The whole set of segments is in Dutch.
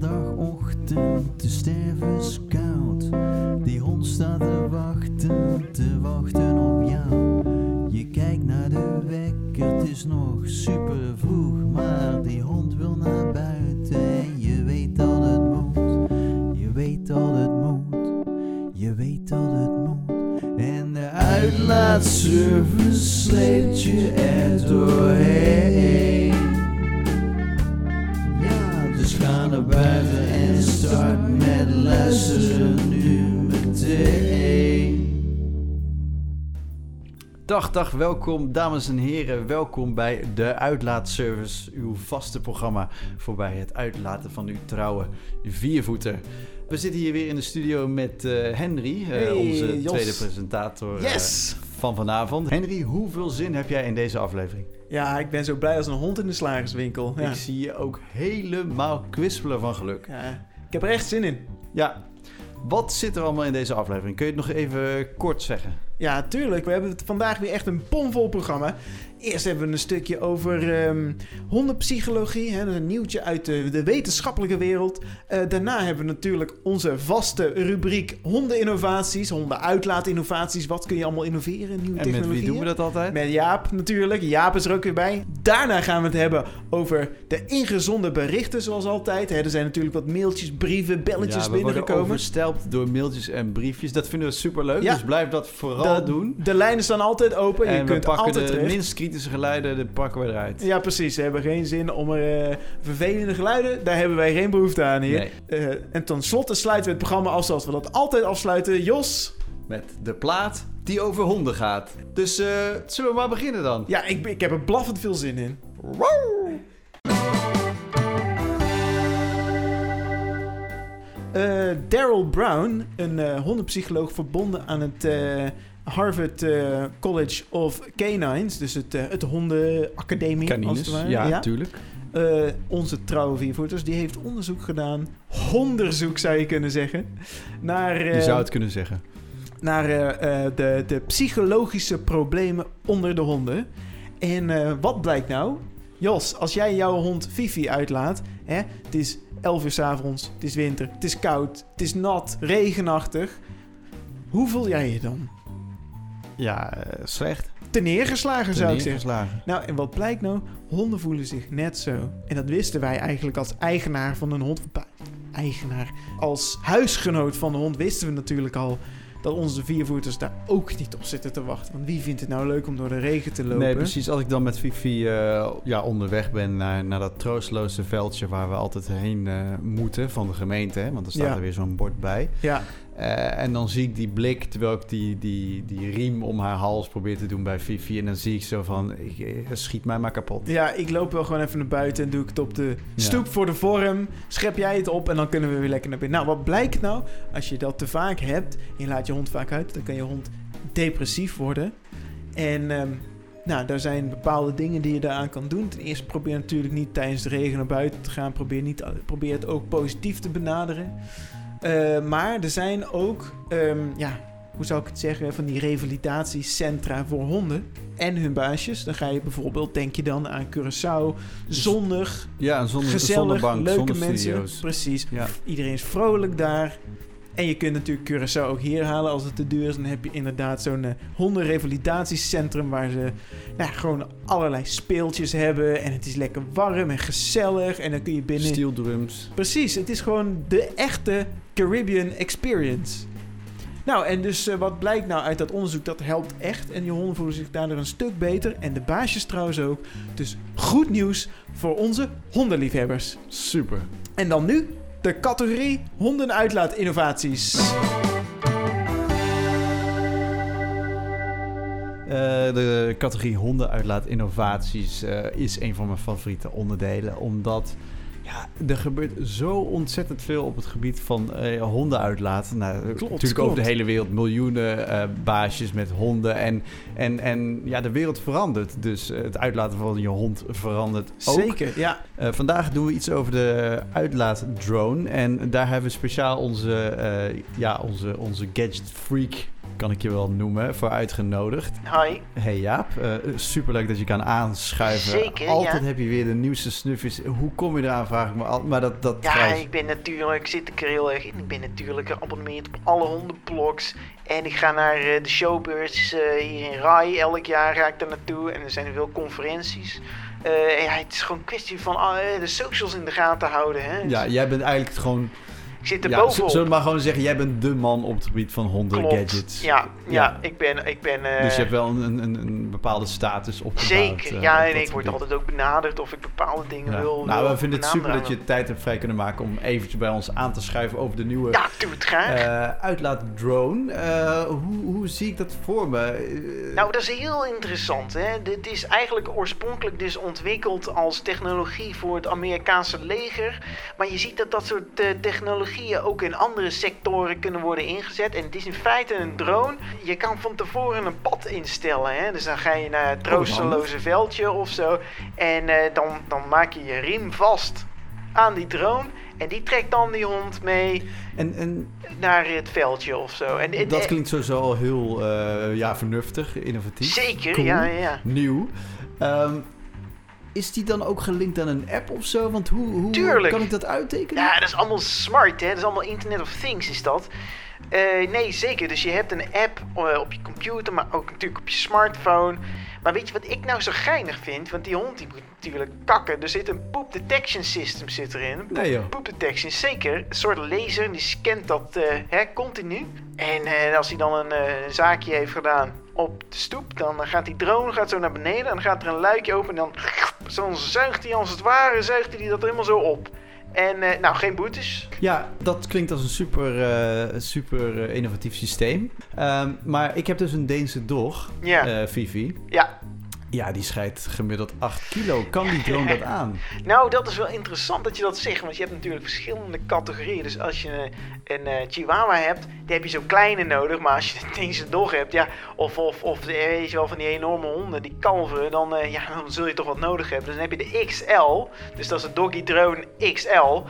Zaterdagochtend, de stervenskoud. Die hond staat te wachten, te wachten op jou. Je kijkt naar de wekker, het is nog super vroeg. Maar die hond wil naar buiten en je weet dat het moet. Je weet dat het moet, je weet dat het moet. En de uitlaatservice sleept je er doorheen. Dus ga naar buiten en start met luisteren nu meteen. Dag, dag, welkom dames en heren. Welkom bij de Uitlaatservice, uw vaste programma voorbij het uitlaten van uw trouwe viervoeter. We zitten hier weer in de studio met eh, Henry, eh, onze Jos. tweede presentator eh, Yes! Van vanavond. Henry, hoeveel zin heb jij in deze aflevering? Ja, ik ben zo blij als een hond in de slagerswinkel. Ja. Ik zie je ook helemaal kwispelen van geluk. Ja, ik heb er echt zin in. Ja, wat zit er allemaal in deze aflevering? Kun je het nog even kort zeggen? Ja, tuurlijk. We hebben vandaag weer echt een bomvol programma. Eerst hebben we een stukje over ehm, hondenpsychologie. Hè, dat is een nieuwtje uit de, de wetenschappelijke wereld. Eh, daarna hebben we natuurlijk onze vaste rubriek hondeninnovaties. Hondenuitlaatinnovaties. Wat kun je allemaal innoveren? Nieuwe En met wie doen we dat altijd? Met Jaap natuurlijk. Jaap is er ook weer bij. Daarna gaan we het hebben over de ingezonde berichten, zoals altijd. Hè, er zijn natuurlijk wat mailtjes, brieven, belletjes ja, we worden binnengekomen. overstelpt door mailtjes en briefjes. Dat vinden we superleuk, Ja. dus blijf dat vooral De, doen. de lijnen staan altijd open. je en kunt pakken altijd de terecht. minst kritische geluiden, de pakken we eruit. Ja, precies. We hebben geen zin om er eh, vervelende geluiden. Daar hebben wij geen behoefte aan hier. Nee. Eh, en tenslotte sluiten we het programma af zoals we dat altijd afsluiten. Jos, Met de plaat die over honden gaat. Dus eh, zullen we maar beginnen dan? ja, ik, ik heb er blaffend veel zin in. Eh, Daryl Brown, een eh, hondenpsycholoog verbonden aan het eh, Harvard eh, College of Canines, dus het, eh, het hondenacademie als het ware. ja, tuurlijk. Eh, onze trouwe viervoeters, die heeft onderzoek gedaan, honderzoek zou je kunnen zeggen, naar, Je zou het kunnen zeggen. naar de, de psychologische problemen onder de honden. En wat blijkt nou? Jos, als jij jouw hond Fifi uitlaat, hè, het is 11 uur 's avonds, het is winter, het is koud, het is nat, regenachtig. Hoe voel jij je dan? Ja, eh, slecht. Te neergeslagen zou ik zeggen. Nou, en wat blijkt nou? Honden voelen zich net zo. En dat wisten wij eigenlijk als eigenaar van een hond. Eigenaar. Als huisgenoot van de hond wisten we natuurlijk al dat onze viervoeters daar ook niet op zitten te wachten. Want wie vindt het nou leuk om door de regen te lopen? Nee, precies. Als ik dan met Fifi eh, ja, onderweg ben naar, naar dat troosteloze veldje waar we altijd heen eh, moeten van de gemeente, hè, want er staat Ja. er weer zo'n bord bij. Ja, Eh, en dan zie ik die blik terwijl ik die, die, die riem om haar hals probeer te doen bij Fifi. En dan zie ik zo van, ik, eh, schiet mij maar kapot. ja, ik loop wel gewoon even naar buiten en doe ik het op de Ja. stoep voor de vorm. Schep jij het op en dan kunnen we weer lekker naar binnen. Nou, wat blijkt nou? Als je dat te vaak hebt en je laat je hond vaak uit, dan kan je hond depressief worden. En ehm, nou, daar zijn bepaalde dingen die je daaraan kan doen. Ten eerste probeer natuurlijk niet tijdens de regen naar buiten te gaan. Probeer, niet, probeer het ook positief te benaderen. Eh, maar er zijn ook, ehm, ja, hoe zou ik het zeggen, van die revalidatiecentra voor honden en hun baasjes. Dan ga je bijvoorbeeld, denk je dan aan Curaçao, zonnig, Ja, gezellig, zonnebank, leuke mensen. Precies. Ja. Iedereen is vrolijk daar. En je kunt natuurlijk Curaçao ook hier halen als het te duur is. Dan heb je inderdaad zo'n eh, hondenrevalidatiecentrum waar ze nou, gewoon allerlei speeltjes hebben. En het is lekker warm en gezellig. En dan kun je binnen... Steel drums. Precies, het is gewoon de echte Caribbean experience. Nou, en dus eh, wat blijkt nou uit dat onderzoek? Dat helpt echt. En die honden voelen zich daardoor een stuk beter. En de baasjes trouwens ook. Dus goed nieuws voor onze hondenliefhebbers. Super. En dan nu de categorie hondenuitlaatinnovaties. Eh, de categorie hondenuitlaat innovaties eh, is een van mijn favoriete onderdelen. Omdat ja, er gebeurt zo ontzettend veel op het gebied van eh, hondenuitlaat. Nou, natuurlijk over klopt. de hele wereld miljoenen eh, baasjes met honden. En, en, en ja, de wereld verandert. Dus eh, het uitlaten van je hond verandert ook. Zeker, ja. Eh, vandaag doen we iets over de uitlaatdrone. En daar hebben we speciaal onze, eh, ja, onze, onze gadget freak kan ik je wel noemen, voor uitgenodigd. Hi. Hey Jaap, uh, superleuk dat je kan aanschuiven. Zeker, Altijd ja. heb je weer de nieuwste snufjes. Hoe kom je eraan, vraag ik me al. Maar dat, dat Ja, ik ben natuurlijk, zit ik er heel erg in. Ik ben natuurlijk geabonneerd op alle hondenblogs. En ik ga naar eh, de showbeurs eh, hier in Rai. Elk jaar ga ik daar naartoe. En er zijn er veel conferenties. Ja, het is gewoon een kwestie van de socials in de gaten houden. Hè. Ja, jij bent eigenlijk gewoon... zit er Ja, bovenop. zullen we maar gewoon zeggen, jij bent de man op het gebied van honden Klopt. gadgets. Ja, ja, Ja. ik ben... Ik ben eh, Dus je hebt wel een, een, een bepaalde status opgebouwd. Zeker, eh, ja, op en ik word altijd ook benaderd of ik bepaalde dingen Ja. wil. Nou, wil we vinden het super dat je tijd hebt vrij kunnen maken om eventjes bij ons aan te schuiven over de nieuwe Ja, doe het graag. eh uitlaatdrone. Eh, hoe, hoe zie ik dat voor me? Eh, Nou, dat is heel interessant. Hè? Dit is eigenlijk oorspronkelijk dus ontwikkeld als technologie voor het Amerikaanse leger. Maar je ziet dat dat soort eh, technologieën ook in andere sectoren kunnen worden ingezet. En het is in feite een drone. Je kan van tevoren een pad instellen. Hè? Dus dan ga je naar het troosteloze veldje of zo. En eh, dan, dan maak je je riem vast aan die drone. En die trekt dan die hond mee en en naar het veldje of zo. En, en- dat en- klinkt sowieso al heel eh, ja, vernuftig, innovatief. Zeker, Cool. ja, ja, ja. Nieuw. Ehm, is die dan ook gelinkt aan een app of zo? Want hoe, hoe Tuurlijk. kan ik dat uittekenen? Ja, dat is allemaal smart, hè? Dat is allemaal Internet of Things, is dat. Eh, nee, zeker. Dus je hebt een app eh, op je computer, maar ook natuurlijk op je smartphone. Maar weet je wat ik nou zo geinig vind? Want die hond die moet natuurlijk kakken. Er zit een poop detection system zit erin. Nee joh. Poop detection, zeker. Een soort laser, die scant dat eh, hè, continu. En als hij dan een zaakje heeft gedaan op de stoep, dan gaat die drone gaat zo naar beneden. En dan gaat er een luikje open en dan, dan zuigt hij als het ware, zuigt hij dat er helemaal zo op. En eh, nou, geen boetes. Ja, dat klinkt als een super, eh, super eh, innovatief systeem. Ehm, maar ik heb dus een Deense dog, Ja, Vivi. ja. Ja, die scheidt gemiddeld 8 kilo. Kan die drone dat aan? Nou, dat is wel interessant dat je dat zegt, want je hebt natuurlijk verschillende categorieën. Dus als je een, een eh, Chihuahua hebt, die heb je zo'n kleine nodig. Maar als je een Deense dog hebt, ja, of, of, of eh, weet je wel, van die enorme honden, die kalveren, dan, eh, ja, dan zul je toch wat nodig hebben. Dus dan heb je de XL, dus dat is de Doggy Drone XL.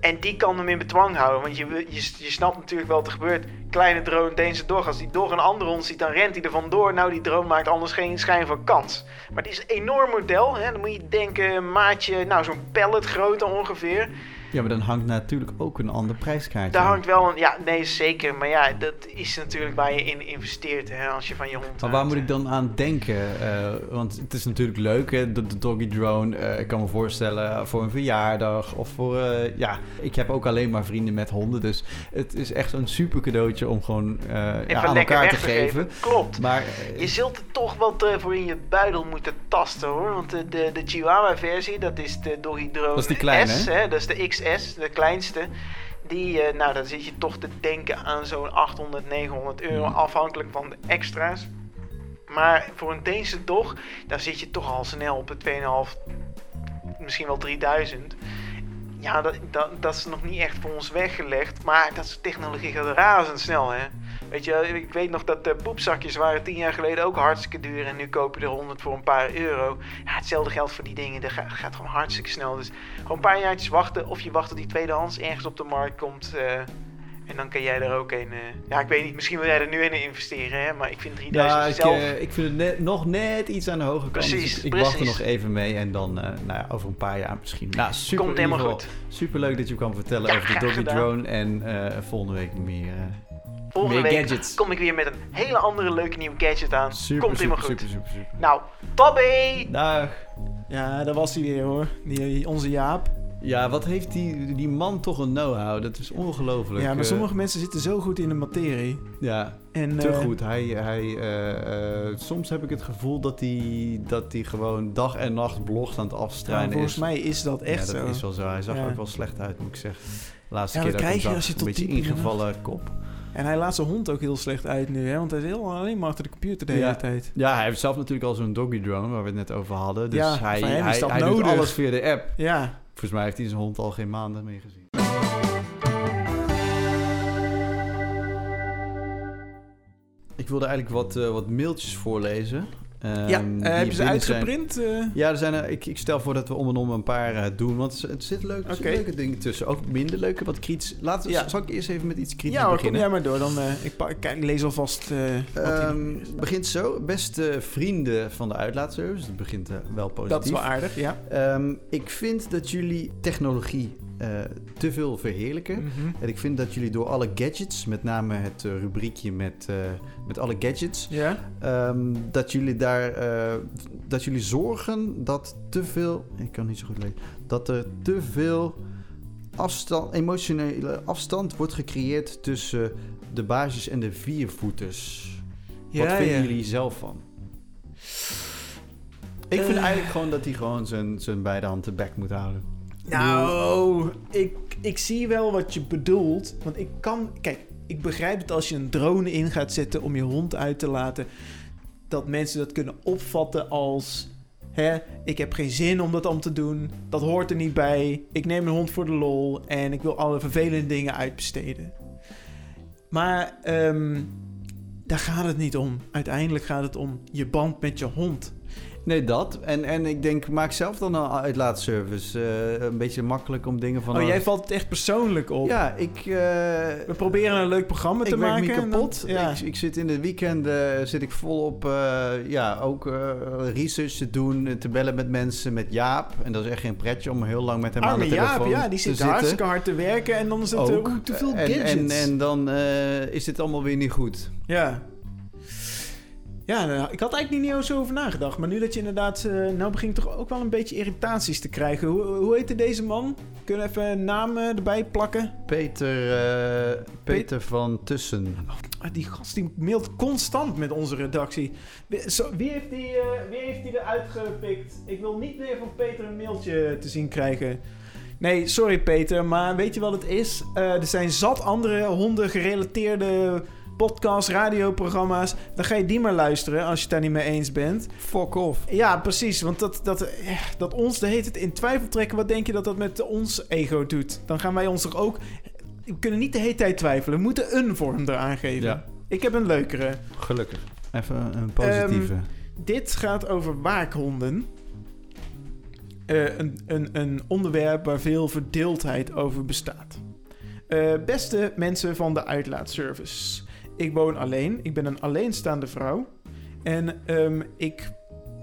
En die kan hem in bedwang houden, want je, je, je snapt natuurlijk wel wat er gebeurt. Kleine drone, Deense dog, als die dog een andere hond ziet, dan rent hij er vandoor. Nou, die drone maakt anders geen schijn van kans. Maar het is een enorm model, hè? dan moet je denken, maatje, nou zo'n pallet ongeveer. Ja, maar dan hangt natuurlijk ook een ander prijskaartje. Daar aan. hangt wel een, ja, nee zeker, maar ja, dat is natuurlijk waar je in investeert, hè, als je van je hond Maar waar houdt, moet ik dan aan denken? Eh, want het is natuurlijk leuk, hè, de, de doggy drone. Eh, ik kan me voorstellen voor een verjaardag of voor... eh, ja, ik heb ook alleen maar vrienden met honden. Dus het is echt een super cadeautje om gewoon eh, ja, aan elkaar te geven. Klopt. Maar eh, Je zult er toch wat eh, voor in je buidel moeten tasten hoor. Want de, de, de Chihuahua versie, dat is de Doggy Drone Dat is die kleine, S, hè? Dat is de XS, de kleinste. Die, eh, nou dan zit je toch te denken aan zo'n 800, 900 euro. Hmm. Afhankelijk van de extra's. Maar voor een Deense dog, dan zit je toch al snel op de 2,5, misschien wel 3000. Ja, dat, dat, dat is nog niet echt voor ons weggelegd. Maar dat is technologie gaat razendsnel, hè. Weet je, ik weet nog dat de poepzakjes waren tien jaar geleden ook hartstikke duur. En nu koop je er 100 voor een paar euro. Ja, hetzelfde geldt voor die dingen. Dat gaat, gewoon hartstikke snel. Dus gewoon een paar jaartjes wachten. Of je wacht tot die tweedehands ergens op de markt komt. eh, en dan kan jij er ook een... eh, ja, ik weet niet. Misschien wil jij er nu in investeren, hè. Maar ik vind 3000 ja, ik, zelf... eh, ik vind het net, nog net iets aan de hoge kant. Precies, dus ik wacht er precies. nog even mee en dan eh, nou ja, over een paar jaar misschien. Nou, super, Komt helemaal geval goed. Super leuk dat je kwam vertellen Ja, over de doggy gedaan. drone. En eh, volgende week meer, eh, Volgende meer week gadgets. kom ik weer met een hele andere leuke nieuwe gadget aan. Super, Komt super, helemaal goed. super, super, super. Nou, tabé! Dag. Ja, daar was hij weer hoor. Die, onze Jaap. Ja, wat heeft die, die man toch een know-how? Dat is ongelooflijk. Ja, maar Eh, sommige mensen zitten zo goed in de materie. Ja, En, te eh, goed. Hij, hij, eh, soms heb ik het gevoel dat hij, dat hij gewoon dag en nacht blogt aan het afstrijden volgens is. mij is dat echt ja, dat zo. is wel zo. Hij zag er Ja. ook wel slecht uit, moet ik zeggen. Laatste Ja, keer dat krijg je als je tot een beetje ingevallen kop. En hij laat zijn hond ook heel slecht uit nu, hè? Want hij is heel, alleen maar achter de computer de hele Ja. tijd. Ja, hij heeft zelf natuurlijk al zo'n doggy drone, waar we het net over hadden. Dus Ja, hij, hij, dat hij doet nodig. alles via de app. Ja, Volgens mij heeft hij zijn hond al geen maanden meer gezien. Ik wilde eigenlijk wat, eh, wat mailtjes voorlezen. Ja, eh, hebben ze uitgeprint? eh? Ja, er zijn er, ik, ik stel voor dat we om en om een paar eh, doen. Want leuke, er zitten Oké. leuke dingen tussen. Ook minder leuke, wat kritisch. Laten we, Ja. Zal ik eerst even met iets kritisch ja, beginnen? jij maar door. Dan, eh, ik, kijk, lees alvast eh nog is. begint zo. Beste vrienden van de uitlaatservice. Dat begint eh, wel positief. Dat is wel aardig, ja. Ehm, ik vind dat jullie technologie eh, te veel verheerlijken. Mhm. En ik vind dat jullie door alle gadgets, met name het eh, rubriekje met, eh, met alle gadgets, Ja? dat jullie daar eh, dat jullie zorgen dat te veel. Ik kan niet zo goed lezen. Dat er te veel afstand, emotionele afstand wordt gecreëerd tussen de basis en de viervoeters. Wat Ja, vinden ja. jullie zelf van? Ik vind Eh. eigenlijk gewoon dat hij gewoon zijn, zijn beide handen back moet houden. Nou, ik, ik zie wel wat je bedoelt. Want ik kan... Kijk, ik begrijp het als je een drone in gaat zetten om je hond uit te laten. Dat mensen dat kunnen opvatten als... Hè, ik heb geen zin om dat om te doen. Dat hoort er niet bij. Ik neem mijn hond voor de lol. En ik wil alle vervelende dingen uitbesteden. Maar ehm, daar gaat het niet om. Uiteindelijk gaat het om je band met je hond. Nee, dat. En, en ik denk, maak zelf dan een uitlaatservice. Eh, een beetje makkelijk om dingen van... Oh, jij valt het echt persoonlijk op. Ja, ik... eh, We proberen een leuk programma te ik werk maken. en dan- kapot. ja. Ik, ik zit in de weekenden zit ik volop eh, ja, ook eh, research te doen, eh, te bellen met mensen, met Jaap. En dat is echt geen pretje om heel lang met hem aan Arme de Jaap, telefoon ja, die te zit zitten. hartstikke hard te werken en dan is het eh, Ook. te veel en, gadgets. en, en dan eh, is dit allemaal weer niet goed. Ja. Ja, nou, ik had eigenlijk niet zo over nagedacht. Maar nu dat je inderdaad... eh, nou begin ik toch ook wel een beetje irritaties te krijgen. Hoe, hoe heette deze man? Kunnen we even een naam erbij plakken? Peter, eh, Peter van Tussen. Ah, die gast die mailt constant met onze redactie. Wie, zo- wie, heeft die, eh, wie heeft die eruit gepikt? Ik wil niet meer van Peter een mailtje te zien krijgen. Nee, sorry Peter, maar weet je wat het is? Er zijn zat andere honden gerelateerde podcasts, radioprogramma's. Dan ga je die maar luisteren als je het daar niet mee eens bent. Fuck off. Ja, precies. Want dat, dat, eh, dat ons de heet het in twijfel trekken. Wat denk je dat dat met ons ego doet? Dan gaan wij ons toch ook... We kunnen niet de hele tijd twijfelen. We moeten een vorm eraan geven. Ja. Ik heb een leukere. Gelukkig. Even een positieve. Dit gaat over waakhonden. Eh, een, een, een onderwerp waar veel verdeeldheid over bestaat. Eh, beste mensen van de uitlaatservice. Ik woon alleen. Ik ben een alleenstaande vrouw. En ehm, ik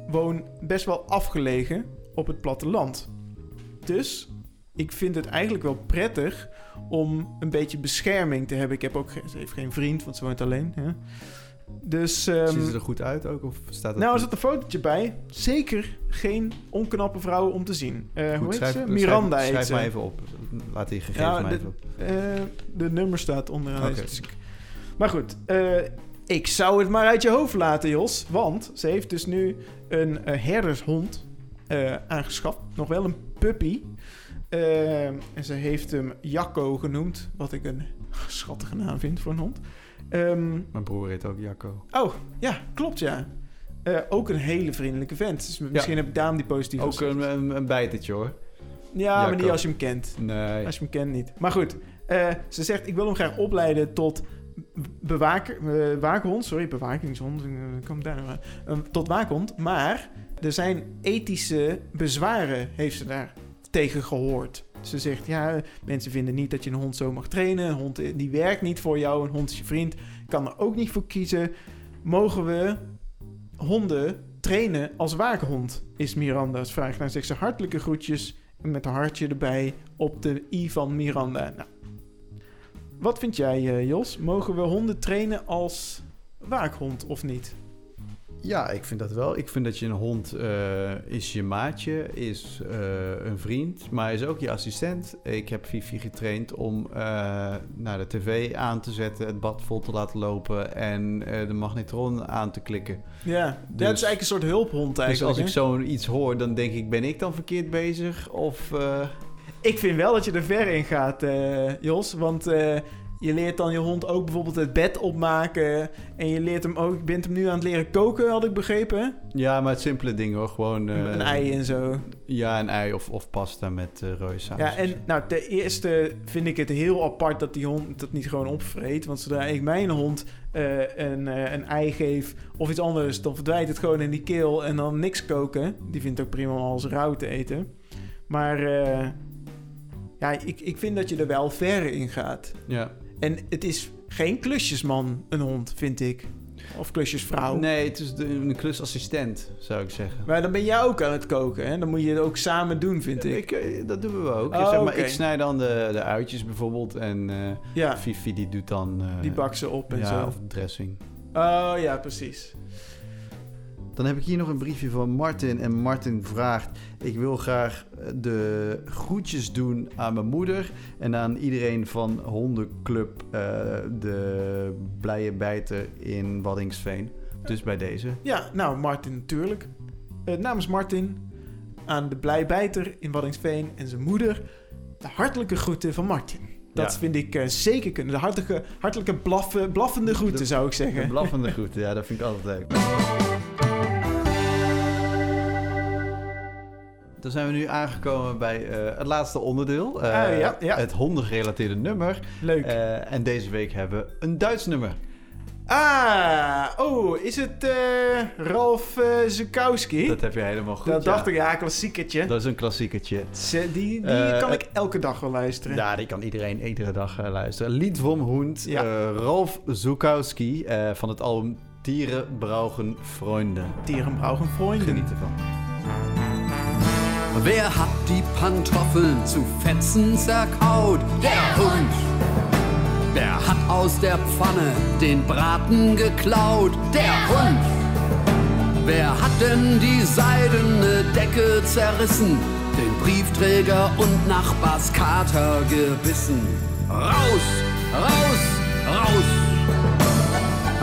woon best wel afgelegen op het platteland. Dus ik vind het eigenlijk wel prettig om een beetje bescherming te hebben. Ik heb ook ze heeft geen vriend, want ze woont alleen. Hè? Dus, ehm, Ziet ze er goed uit ook? Of staat het nou, er zat een fotootje bij. Zeker geen onknappe vrouw om te zien. Eh, hoe heet schrijf, ze? schrijf- Miranda schrijf, heet ze. maar even op. Laat die gegevens Ja, maar de- even op. Eh, de nummer staat onderaan deze. Dus ik- Maar goed, eh, ik zou het maar uit je hoofd laten, Jos. Want ze heeft dus nu een eh, herdershond eh, aangeschaft. Nog wel een puppy. En ze heeft hem Jacco genoemd. Wat ik een schattige naam vind voor een hond. Ehm, Mijn broer heet ook Jacco. oh, ja, klopt ja. Ook een hele vriendelijke vent. Dus misschien heb ik daarom die positieve... Ook een, een, een bijtertje hoor. Ja, maar niet als je hem kent. Nee. Als je hem kent niet. Maar goed, ze zegt ik wil hem graag opleiden tot bewaker, eh. Sorry, bewakingshond. eh, Kom daar nou aan. Eh, tot waakhond. Maar er zijn ethische bezwaren, heeft ze daar tegen gehoord. Ze zegt, ja, mensen vinden niet dat je een hond zo mag trainen. Een hond eh, die werkt niet voor jou. Een hond is je vriend. Kan er ook niet voor kiezen. Mogen we honden trainen als waakhond? Is Miranda's vraag. Nou zegt ze hartelijke groetjes met een hartje erbij op de i van Miranda. Nou, wat vind jij, eh, Jos? Mogen we honden trainen als waakhond of niet? Ja, ik vind dat wel. Ik vind dat je een hond eh, is je maatje, is eh, een vriend, maar is ook je assistent. Ik heb Fifi getraind om naar de tv aan te zetten, het bad vol te laten lopen en de magnetron aan te klikken. Ja, dat Dus- is eigenlijk een soort hulphond Dus eigenlijk. als ik hè? zoiets hoor, dan denk ik, ben ik dan verkeerd bezig? Of... eh, Ik vind wel dat je er ver in gaat, eh, Jos. Want eh, je leert dan je hond ook bijvoorbeeld het bed opmaken. En je leert hem ook, je bent hem nu aan het leren koken, had ik begrepen. Ja, maar het simpele ding hoor. Gewoon... eh, een ei en zo. Ja, een ei of, of pasta met eh saus. Ja, en nou, ten eerste vind ik het heel apart dat die hond dat niet gewoon opvreet. Want zodra ik mijn hond eh, een, eh, een ei geef of iets anders, dan verdwijnt het gewoon in die keel en dan niks koken. Die vindt het ook prima om alles rauw te eten. Maar eh, ja, ik, ik vind dat je er wel ver in gaat. Ja. En het is geen klusjesman, een hond, vind ik. Of klusjesvrouw. Nee, het is de, een klusassistent, zou ik zeggen. Maar dan ben jij ook aan het koken, hè? Dan moet je het ook samen doen, vind ik. Ik, eh, dat doen we ook. Oh, zeg maar. Ik snij dan de, de uitjes bijvoorbeeld. En Ja, Fifi die doet dan... eh, die bak ze op en ja, zo. of dressing. Oh ja, precies. Dan heb ik hier nog een briefje van Martin. En Martin vraagt... Ik wil graag eh, de groetjes doen aan mijn moeder... en aan iedereen van Hondenclub eh, De Blije Bijter in Waddingsveen. Dus bij deze. Ja, nou, Martin natuurlijk. Eh, namens Martin aan de blijbijter in Waddingsveen en zijn moeder... de hartelijke groeten van Martin. Dat Ja. vind ik zeker kunnen. De hartelijke, hartelijke blaffen, blaffende groeten, De- zou ik zeggen. Een blaffende groeten, ja, dat vind ik altijd leuk. Dan zijn we nu aangekomen bij eh, het laatste onderdeel. eh, Ah, ja, ja. Het hondengerelateerde nummer. Leuk. Eh, en deze week hebben we een Duits nummer. ah, oh, is het eh, Ralf eh Zukowski? Dat heb je helemaal goed. Dat ja. dacht ik, ja, klassiekertje. Dat is een klassiekertje. Die, die Eh, kan eh, ik elke dag wel luisteren. Ja, die kan iedereen iedere dag eh, luisteren. Lied vom Hund, eh, Ralf Zukowski eh, van het album Dieren brauchen Freunde. Dieren brauchen Freunde. Geniet ervan. Wer hat die Pantoffeln zu Fetzen zerkaut? Der Hund. Wer hat aus der Pfanne den Braten geklaut? Der Hund. Wer hat denn die seidene Decke zerrissen? Den Briefträger und Nachbars Kater gebissen? Raus, raus, raus!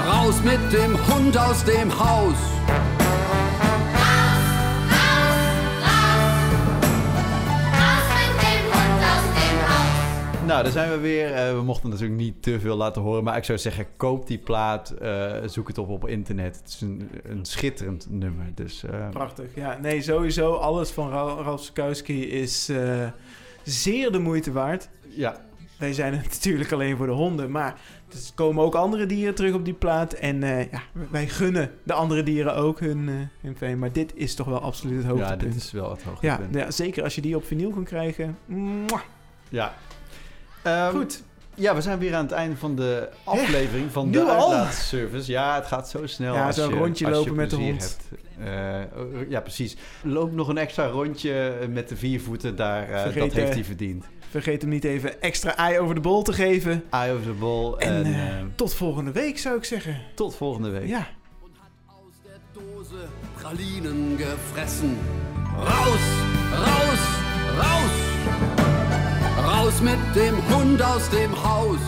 Raus mit dem Hund aus dem Haus! Nou, daar zijn we weer. Eh, we mochten natuurlijk niet te veel laten horen. Maar ik zou zeggen, koop die plaat. eh, zoek het op op internet. Het is een, een schitterend nummer. Dus eh, Prachtig. Ja, nee, sowieso alles van Ra- Ralf Zukowski is zeer de moeite waard. ja, Wij zijn het natuurlijk alleen voor de honden, maar er komen ook andere dieren terug op die plaat. En ja, wij gunnen de andere dieren ook hun, hun fame. Maar dit is toch wel absoluut het ja, hoogtepunt. dit is wel het ja, hoogtepunt. ja, zeker als je die op vinyl kan krijgen. Mwah. Ja. Ehm, Goed. Ja, we zijn weer aan het einde van de aflevering van nu de al? uitlaatservice. Ja, het gaat zo snel. Ja, als zo'n je- rondje als je lopen met de hond. hebt. Eh, ja, precies. Loop nog een extra rondje met de vier voeten. Daar, eh, Vergeet, dat heeft hij verdiend. Vergeet hem niet even extra ei over de bol te geven. Eye over the ball. En, En, eh, eh, tot volgende week zou ik zeggen. tot volgende week. Ja. Pralinen gefressen. Raus, raus, raus! Raus mit dem Hund aus dem Haus!